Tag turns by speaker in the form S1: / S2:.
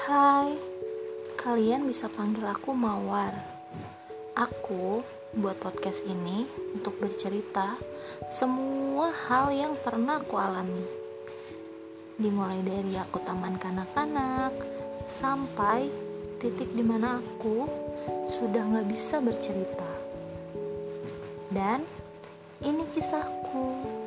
S1: Hai, kalian bisa panggil aku Mawar. Aku buat podcast ini untuk bercerita semua hal yang pernah aku alami. Dimulai dari aku taman kanak-kanak sampai titik di mana aku sudah gak bisa bercerita. Dan ini kisahku.